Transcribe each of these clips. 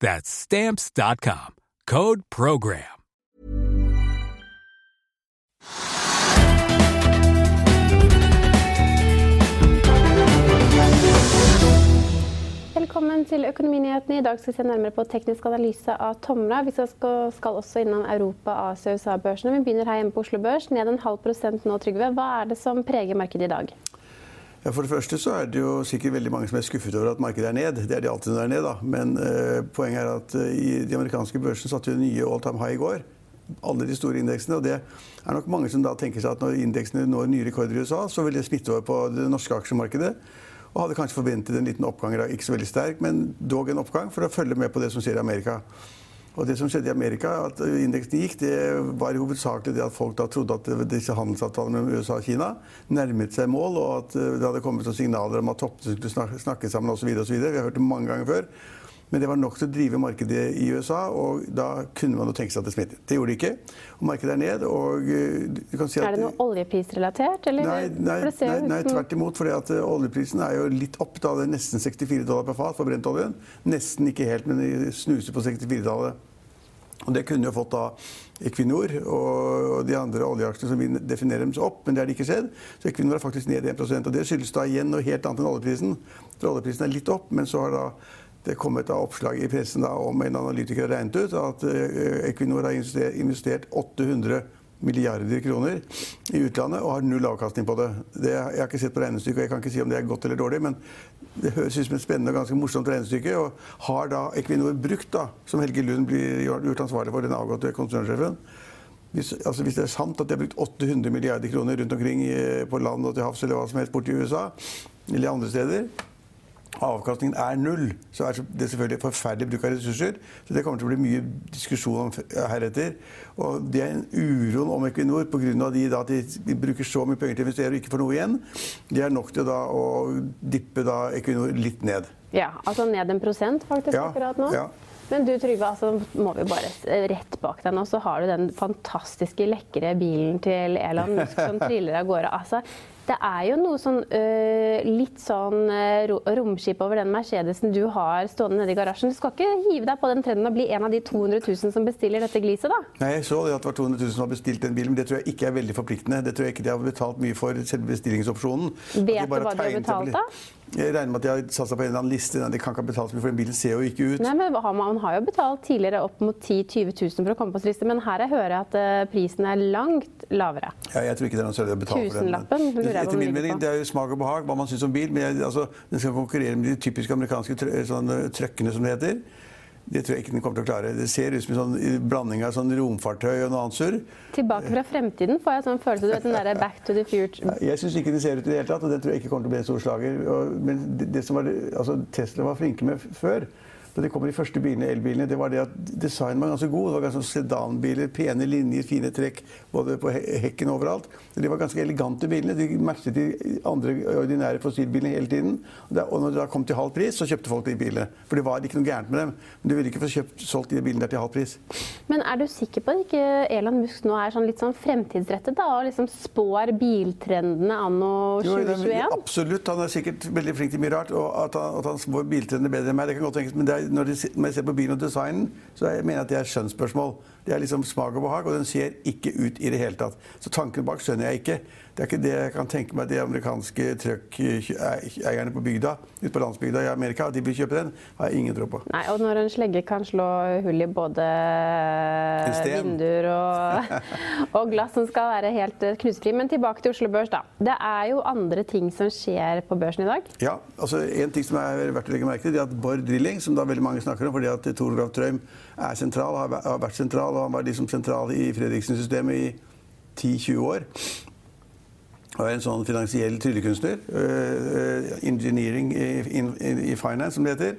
That's Stamps.com. Code PROGRAM. Velkommen til Økonominyhetene. I dag skal vi se nærmere på teknisk analyse av Tomra. Vi skal, også innom Europa, Asia og USA-børsene. Vi begynner her hjemme på Oslo Børs. Ned en halv prosent nå, Trygve. Hva er det som preger markedet i dag? Ja, for det første så er det jo sikkert veldig mange som er skuffet over at markedet er ned. Det er de alltid når det er ned, da. Men uh, poenget er at uh, i de amerikanske børsene satte vi nye all time high i går. Alle de store indeksene. Og det er nok mange som da tenker seg at når indeksene når nye rekorder i USA, så vil det smitte over på det norske aksjemarkedet. Og hadde kanskje forventet en liten oppgang, ikke så veldig sterk, men dog en oppgang for å følge med på det som skjer i Amerika. Og det som skjedde i Amerika, at indeksen gikk, det var hovedsakelig det at folk da trodde at disse handelsavtalene mellom USA og Kina nærmet seg mål, og at det hadde kommet signaler om at toppene skulle snakke sammen osv. Vi har hørt det mange ganger før. Men det var nok til å drive markedet i USA, og da kunne man jo tenke seg at det smittet. Det gjorde det ikke. Og markedet er ned. og eh, du kan si at... Er det noe oljeprisrelatert? Nei, nei, nei, nei, tvert imot. For eh, oljeprisen er jo litt opp. da, Det er nesten 64 dollar per fat for brentoljen. Nesten ikke helt, men snuser på 64-tallet. Og Det kunne jo fått da Equinor og de andre oljeaksjene som vi definerer dem opp, men det har de ikke sett. Så Equinor er faktisk ned 1% og Det skyldes da igjen noe helt annet enn oljeprisen. For oljeprisen er litt opp, men så har da det kommet da oppslag i pressen da om en analytiker har regnet ut at eh, Equinor har investert 800 milliarder kroner i utlandet og har null avkastning på det. det jeg har ikke sett på regnestykket, og jeg kan ikke si om det er godt eller dårlig, men det høres ut som et spennende og ganske morsomt regnestykke. Og har da Equinor brukt, da, som Helge Lund blir gjort ansvarlig for, den avgåtte konsernsjefen hvis, altså hvis, det er sant at de har brukt 800 milliarder kroner rundt omkring på land og til havs eller hva som helst borti USA, eller andre steder, avkastningen er null, så er det selvfølgelig forferdelig bruk av ressurser. Så det kommer til å bli mye diskusjon om heretter. Og det er en uroen om Equinor pga. at de bruker så mye penger til å investere og ikke får noe igjen. Det er nok til da å dippe da Equinor litt ned. Ja, altså ned en prosent faktisk ja, akkurat nå. Ja. Men du Trygve, altså, må vi bare rett bak deg nå, så har du den fantastiske, lekre bilen til Elon Musk som triller av gårde. Altså, det er jo noe sånn øh, litt sånn øh, romskip over den Mercedesen du har stående nede i garasjen. Du skal ikke hive deg på den trenden og bli en av de 200 000 som bestiller dette gliset, da? Nei, jeg så det at det var 200 000 som har bestilt den bilen, men det tror jeg ikke er veldig forpliktende. Det tror jeg ikke de har betalt mye for selve bestillingsopsjonen. Vet du hva de har betalt, da? Jeg regner med at de har satt seg på en eller annen liste. De kan ikke ha betalt så mye, for den bilen ser jo ikke ut. Nei, men Man har jo betalt tidligere opp mot 10 000-20 000 for å komme på liste, men her jeg hører jeg at uh, prisen er langt lavere. Ja, jeg tror ikke det er noe særlig å betale for den. lurer Etter min mening, det er jo smak og behag hva man syns om bil, men jeg, altså, den skal konkurrere med de typiske amerikanske trøkkene, som det heter. Det tror jeg ikke den kommer til å klare. Det ser ut som en sånn blanding av sånn romfartøy og noe annet surr. Tilbake fra fremtiden får jeg sånn følelse. Du vet den derre back to the future. Jeg syns ikke den ser ut i det hele tatt, og den tror jeg ikke kommer til å bli en stor slager. Men det, det som var, altså, Tesla var flinke med før, da de kom de første bilene, elbilene, det var det at designen var ganske god. Det var ganske sedanbiler, pene linjer, fine trekk både på hekken og overalt. De var ganske elegante bilene. De matchet de andre ordinære fossilbilene hele tiden. Og når det da kom til halv pris, så kjøpte folk de bilene. For det var ikke noe gærent med dem. Men du ville ikke få kjøpt, solgt de bilene der til halv pris. Men er du sikker på at ikke Elon Musk nå er sånn litt sånn fremtidsrettet da, og liksom spår biltrendene anno 2021? Jo, absolutt. Han er sikkert veldig flink til mye rart. Og at han, at han spår biltrendene bedre enn meg, det kan godt tenkes. Men det er når, de, når jeg ser på byen og designen, så jeg mener jeg at det er skjønnsspørsmål. Det er liksom smak og behag, og den ser ikke ut i det hele tatt. Så tanken bak skjønner jeg ikke. Det er ikke det jeg kan tenke meg de amerikanske truckeierne på bygda, ute på landsbygda i Amerika, at de vil kjøpe den, har jeg ingen tro på. Nei, og når en slegge kan slå hull i både vinduer og, og, glass som skal være helt knusefri. Men tilbake til Oslo Børs, da. Det er jo andre ting som skjer på børsen i dag? Ja, altså en ting som er verdt å legge merke til, det er at Bård Drilling, som da veldig mange snakker om fordi at Tor Grav Trøim er sentral, har vært sentral, og han var liksom sentral i Fredriksen-systemet i 10-20 år og en sånn finansiell tryllekunstner. Uh, engineering in, in, i finance, som det heter.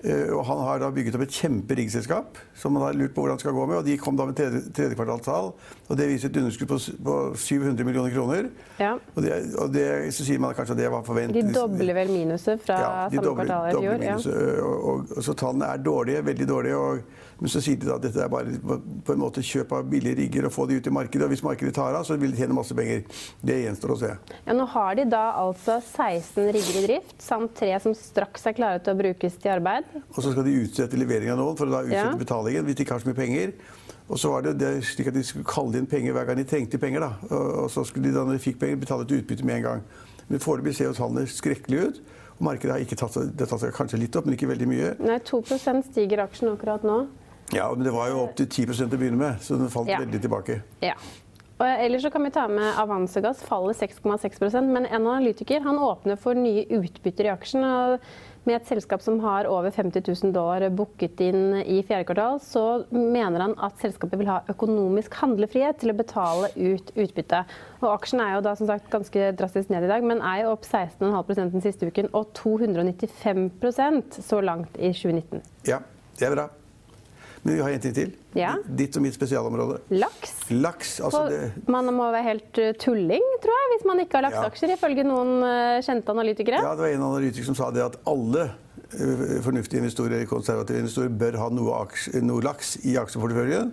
Uh, og han har da bygget opp et kjemperiggselskap som han har lurt på hvordan det skal gå med. og De kom da med tredje, tredje kvartalstall, og det viser et underskudd på, på 700 millioner kroner. Ja. Og, det, og det, så sier man kanskje at det var forventet. De dobler vel minuset fra ja, samme kvartal i fjor? Ja. Og, og, og, så tallene er dårlige, veldig dårlige. og men så sier de at dette er bare på en måte kjøp av billige rigger og få de ut i markedet. Og hvis markedet tar av, så vil de tjene masse penger. Det gjenstår å se. Ja, Nå har de da altså 16 rigger i drift, samt tre som straks er klare til å brukes til arbeid. Og så skal de utsette levering av noen for å da utsette ja. betalingen hvis de ikke har så mye penger. Og så var det, det slik at De skulle kalle inn penger hver gang de trengte penger. da. Og, så skulle de da når de fikk penger, betale et utbytte med en gang. Men Foreløpig ser jo tallene skrekkelige ut. og Markedet har ikke tatt, det tatt seg kanskje litt opp, men ikke veldig mye. Nei, 2% stiger aksjen akkurat nå. Ja, men det var jo opptil 10 til å begynne med, så den falt ja. veldig tilbake. Ja. Og ellers så kan vi ta med Avansegass faller 6,6% men en analytiker han åpner for nye utbytter i aksjen. og Med et selskap som har over 50 000 dollar booket inn i fjerde kvartal, så mener han at selskapet vil ha økonomisk handlefrihet til å betale ut utbytte. Og Aksjen er jo da som sagt ganske drastisk ned i dag, men er jo opp 16,5% den siste uken og 295% så langt i 2019. Ja, det er bra. Men vi har en ting til. Ja. Ditt og mitt spesialområde. Laks. Laks altså det... Man må være helt eh, tulling, tror jeg, hvis man ikke har lakseaksjer, ja. ifølge noen eh, kjente analytikere. Ja, det var en analytiker som sa det at alle eh, fornuftige investorer, konservative investorer bør ha noe, noe laks i aksjeporteføljen.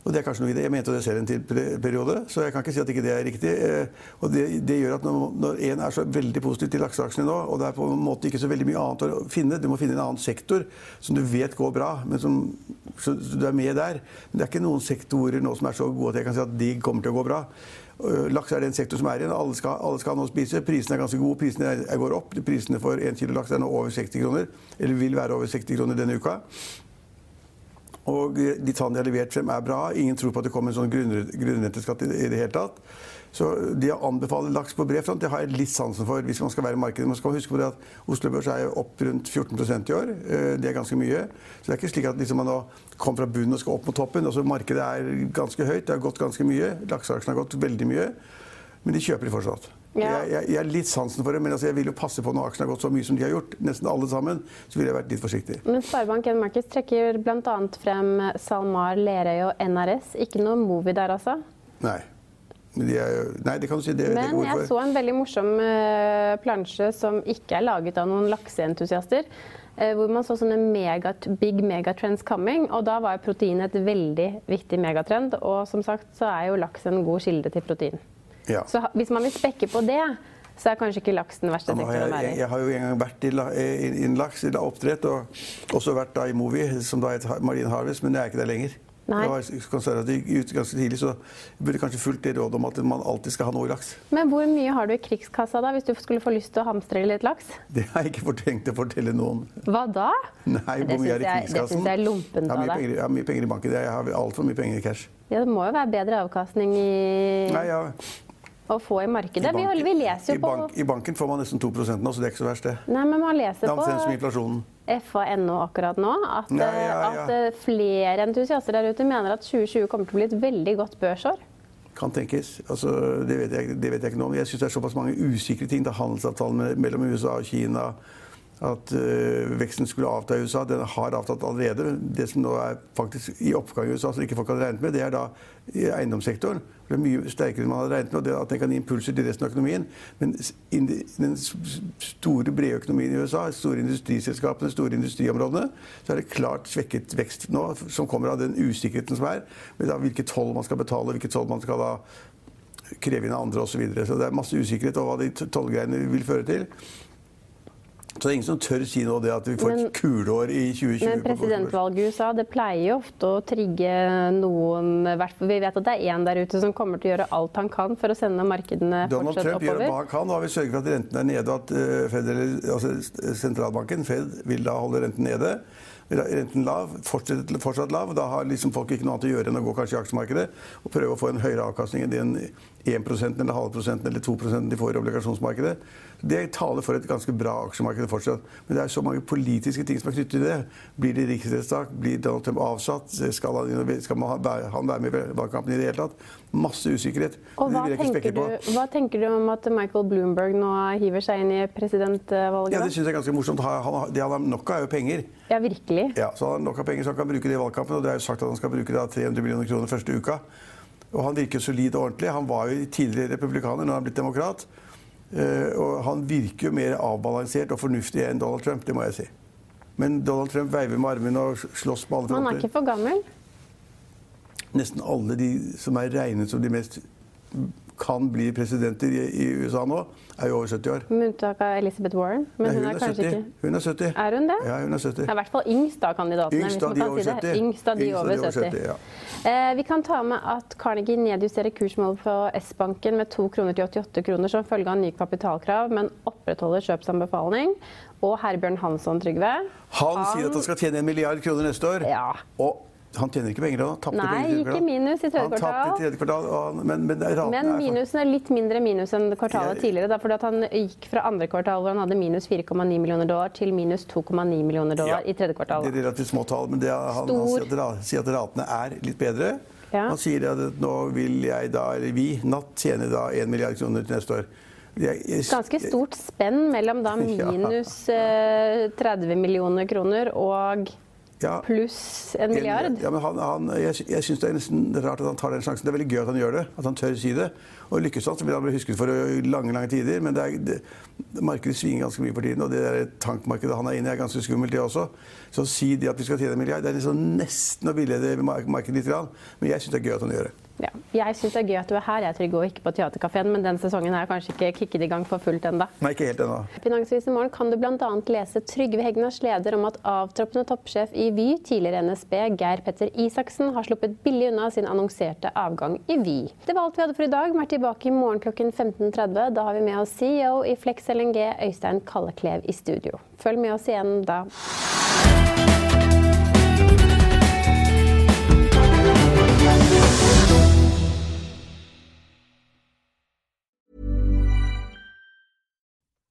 Og det er kanskje noe i det. Jeg mente det selv en periode, så jeg kan ikke si at ikke det er riktig. Eh, og det, det gjør at når, én er så veldig positiv til lakseaksjene nå, og det er på en måte ikke så veldig mye annet å finne, du må finne en annen sektor som du vet går bra, men som så, du er med der. Men det er ikke noen sektorer nå som er så gode at jeg kan si at de kommer til å gå bra. Eh, laks er den sektor som er igjen. Alle skal, alle skal nå spise. Prisene er ganske gode. Prisene går opp. Prisene for 1 kilo laks er nå over 60 kroner. Eller vil være over 60 kroner denne uka. Og de tallene de har levert frem, er bra. Ingen tror på at det kommer en sånn grunnrenteskatt i det hele tatt. Så de anbefaler laks på bred front. Det har jeg litt sansen for hvis man skal være i markedet. Man skal huske på det at Oslo Børs er opp rundt 14% i år. Eh, det er ganske mye. Så det er ikke slik at liksom man kommer fra bunnen og skal opp mot toppen. Altså Markedet er ganske høyt. Det har gått ganske mye. Lakseaksjene har gått veldig mye. Men de kjøper de fortsatt. Ja. Jeg, jeg, jeg, har litt sansen for det, men altså jeg vil jo passe på når aksjene har gått så mye som de har gjort. Nesten alle sammen. Så ville jeg vært litt forsiktig. Men Sparebank1 Markets trekker bl.a. frem SalMar, Lerøy og NRS. Ikke noe Movi der, altså? Nei. De er, nei, det kan du si. Det, Men det jeg så en veldig morsom uh, plansje som ikke er laget av noen lakseentusiaster. Uh, hvor man så sånne mega, big megatrends coming. Og da var protein et veldig viktig megatrend. Og som sagt så er jo laks en god kilde til protein. Ja. Så hvis man vil spekke på det, så er kanskje ikke laks den verste sektoren å være i. Jeg har jo en gang vært i, i, i laks, i oppdrett, og også vært da i Movi, som da het Marine Harvest, men jeg er ikke der lenger. Nei. Jeg var konservativ ute ganske tidlig, så jeg burde kanskje fulgt det rådet om at man alltid skal ha noe laks. Men hvor mye har du i krigskassa da, hvis du skulle få lyst til å hamstre litt laks? Det har jeg ikke tenkt å fortelle noen. Hva da? Nei, hvor mye er i krigskassen? Det syns jeg er lompent av deg. Jeg har mye penger i banken. Jeg har altfor mye penger i cash. Ja, Det må jo være bedre avkastning i Nei, ja å få i markedet. I, banken, vi, leser jo på bank, I banken får man nesten 2% nå, så det er ikke så verst, det. Nei, men man leser på. FA.no akkurat nå at, Nei, ja, ja. at, eh, flere entusiaster der ute mener at 2020 kommer til å bli et veldig godt børsår. Kan tenkes. Altså, det, vet jeg, det, vet jeg, ikke noe om. Jeg syns det er såpass mange usikre ting. Det er handelsavtalen mellom USA og Kina at uh, veksten skulle avta i USA. Den har avtatt allerede. Det som nå er faktisk i oppgang i USA, som ikke folk hadde regnet med, det er da eiendomssektoren. Det er mye sterkere enn man hadde regnet med, og det, at den kan gi impulser til resten av økonomien. Men i den store, brede økonomien i USA, store industriselskapene, store industriområdene, så er det klart svekket vekst nå, som kommer av den usikkerheten som er. Med hvilket toll man skal betale, hvilket toll man skal da kreve inn av andre osv. Så, så det er masse usikkerhet over hva de tollgreiene vil føre til. Så det er ingen som tør si nå det at vi får et kuleår i 2020. Men presidentvalget i USA det pleier jo ofte å trigge noen Vi vet at det er én der ute som kommer til å gjøre alt han kan for å sende markedene Donald fortsatt Trump oppover. gjør hva han kan. har vi sørget for at renten er nede, at eh, Fed, altså sentralbanken Fed vil da holde renten nede. Renten lav, fortsatt, fortsatt lav. Da har liksom folk ikke noe annet å gjøre enn å gå kanskje i aksjemarkedet og prøve å få en høyere avkastning enn den 1% eller halve prosenten eller 2% de får i obligasjonsmarkedet. Det taler for et ganske bra aksjemarked fortsatt. Men det er så mange politiske ting som er knyttet til det. Blir det riksrettssak? Blir Donald Trump avsatt? Skal han, skal han være med i valgkampen i det hele tatt? Masse usikkerhet. Og hva tenker, du, hva tenker, du, om at Michael Bloomberg nå hiver seg inn i presidentvalget? Ja, Det syns jeg er ganske morsomt. Han, det han har nok av, er jo penger. Ja, virkelig. Ja, så han har nok av penger så han kan bruke det i valgkampen. Og det er jo sagt at han skal bruke da 300 millioner kroner første uka. Og han virker solid og ordentlig. Han var jo tidligere republikaner, nå er han blitt demokrat. Uh, og han virker jo mer avbalansert og fornuftig enn Donald Trump, det må jeg si. Men Donald Trump veiver med armene og slåss på alle fronter. Han er ikke for gammel? Nesten alle de som er regnet som de mest kan bli presidenter i, i USA nå, er jo over 70 år. Med unntak av Elizabeth Warren. Men Nei, hun, hun, er, er kanskje 70. ikke Hun er 70. Er hun det? Ja, hun er 70. Det er i hvert fall yngst av kandidatene. Yngst av de over si det. 70. Yngst av de Yngst over 70. 70, ja. eh, vi kan ta med at Carnegie nedjusterer kursmålet på S-banken med 2 kroner til 88 kroner som følge av nye kapitalkrav, men opprettholder kjøpsanbefaling. Og Herbjørn Hansson Trygve. Han, han sier at han skal tjene en milliard kroner neste år. Ja. Og han tjener ikke penger. Han Nei, penger i ikke minus i tredje kvartal. Han i tredje kvartal, han, men, men, men minusen er litt mindre minus enn kvartalet tidligere. Da, fordi han gikk fra andre kvartal hvor han hadde minus 4,9 millioner dollar, til minus 2,9 millioner dollar ja, i tredje kvartal. Det er relativt små tall, men det, han, han sier, at, sier, at, ratene er litt bedre. Ja. Han sier at nå vil jeg da, eller vi, Natt tjene da 1 milliard kroner til neste år. Jeg, jeg, Ganske stort spenn mellom da minus ja. 30 millioner kroner og ja, pluss en milliard. Ja, men han, han, jeg jeg syns det er nesten rart at han tar den sjansen. Det er veldig gøy at han gjør det. At han tør si det. Og lykkes han, så vil han bli husket for lange lange tider. Men det er, det, markedet svinger ganske mye for tiden. Og det der tankmarkedet han er inne i, er ganske skummelt, det også. Så å si det at vi skal tjene en milliard, det er liksom nesten å villede markedet litt. Men jeg syns det er gøy at han gjør det. Ja. Jeg syns det er gøy at du er her, jeg Trygve, og ikke på Theatercaféen, men den sesongen er kanskje ikke kicket i gang for fullt ennå. Nei, ikke helt ennå. Finansavisen Morgen kan du bl.a. lese Trygve Hegnars leder om at avtroppende toppsjef i Vy, tidligere NSB, Geir Petter Isaksen, har sluppet billig unna sin annonserte avgang i Vy. Det var alt vi hadde for i dag. Vi er tilbake i morgen klokken 15.30. Da har vi med oss CEO i Flex LNG, Øystein Kalleklev, i studio. Følg med oss igjen da.